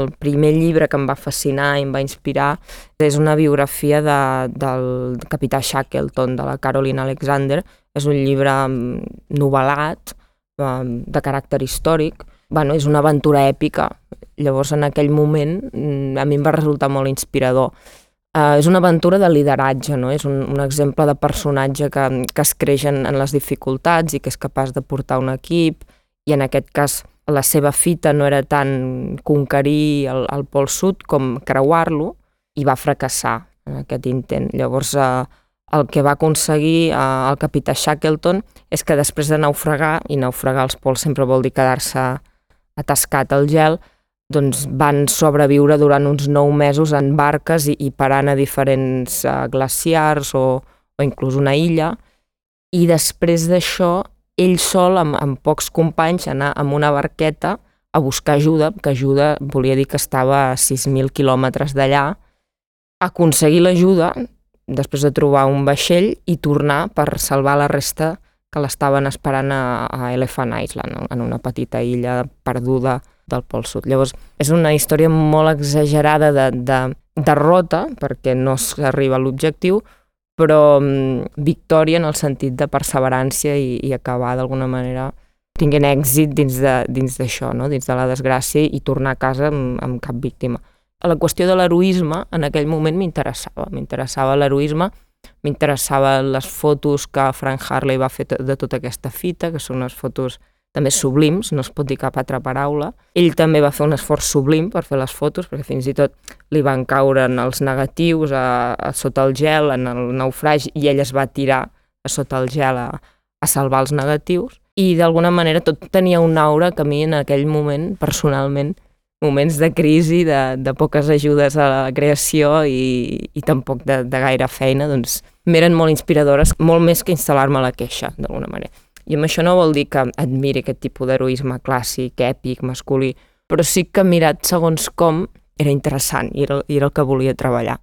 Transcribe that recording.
el primer llibre que em va fascinar i em va inspirar és una biografia de, del capità Shackleton, de la Caroline Alexander. És un llibre mm, novel·lat, eh, de caràcter històric. Bueno, és una aventura èpica. Llavors, en aquell moment, mm, a mi em va resultar molt inspirador. Uh, és una aventura de lideratge, no? és un, un exemple de personatge que, que es creix en, en les dificultats i que és capaç de portar un equip, i en aquest cas la seva fita no era tant conquerir el, el Pol Sud com creuar-lo, i va fracassar en aquest intent. Llavors, eh, el que va aconseguir eh, el capità Shackleton és que després de naufragar, i naufragar als pols sempre vol dir quedar-se atascat al gel, doncs van sobreviure durant uns nou mesos en barques i, i parant a diferents uh, glaciars o, o inclús una illa. I després d'això, ell sol, amb, amb pocs companys, anar amb una barqueta a buscar ajuda, que ajuda volia dir que estava a 6.000 quilòmetres d'allà, aconseguir l'ajuda, després de trobar un vaixell, i tornar per salvar la resta que l'estaven esperant a, a Elephant Island, en una petita illa perduda del Pol Sud. Llavors, és una història molt exagerada de, de derrota, perquè no s'arriba a l'objectiu, però um, victòria en el sentit de perseverància i, i acabar d'alguna manera tinguent èxit dins d'això, no? dins de la desgràcia i tornar a casa amb, amb cap víctima. La qüestió de l'heroisme en aquell moment m'interessava, m'interessava l'heroisme, m'interessaven les fotos que Frank Harley va fer de tota aquesta fita, que són unes fotos també sublims, no es pot dir cap altra paraula. Ell també va fer un esforç sublim per fer les fotos, perquè fins i tot li van caure en els negatius a, a sota el gel, en el naufragi, i ell es va tirar a sota el gel a, a salvar els negatius. I d'alguna manera tot tenia un aura que a mi en aquell moment, personalment, moments de crisi, de, de poques ajudes a la creació i, i tampoc de, de gaire feina, doncs m'eren molt inspiradores, molt més que instal·lar-me a la queixa, d'alguna manera. I amb això no vol dir que admiri aquest tipus d'heroisme clàssic, èpic, masculí, però sí que mirat segons com era interessant i era, i era el que volia treballar.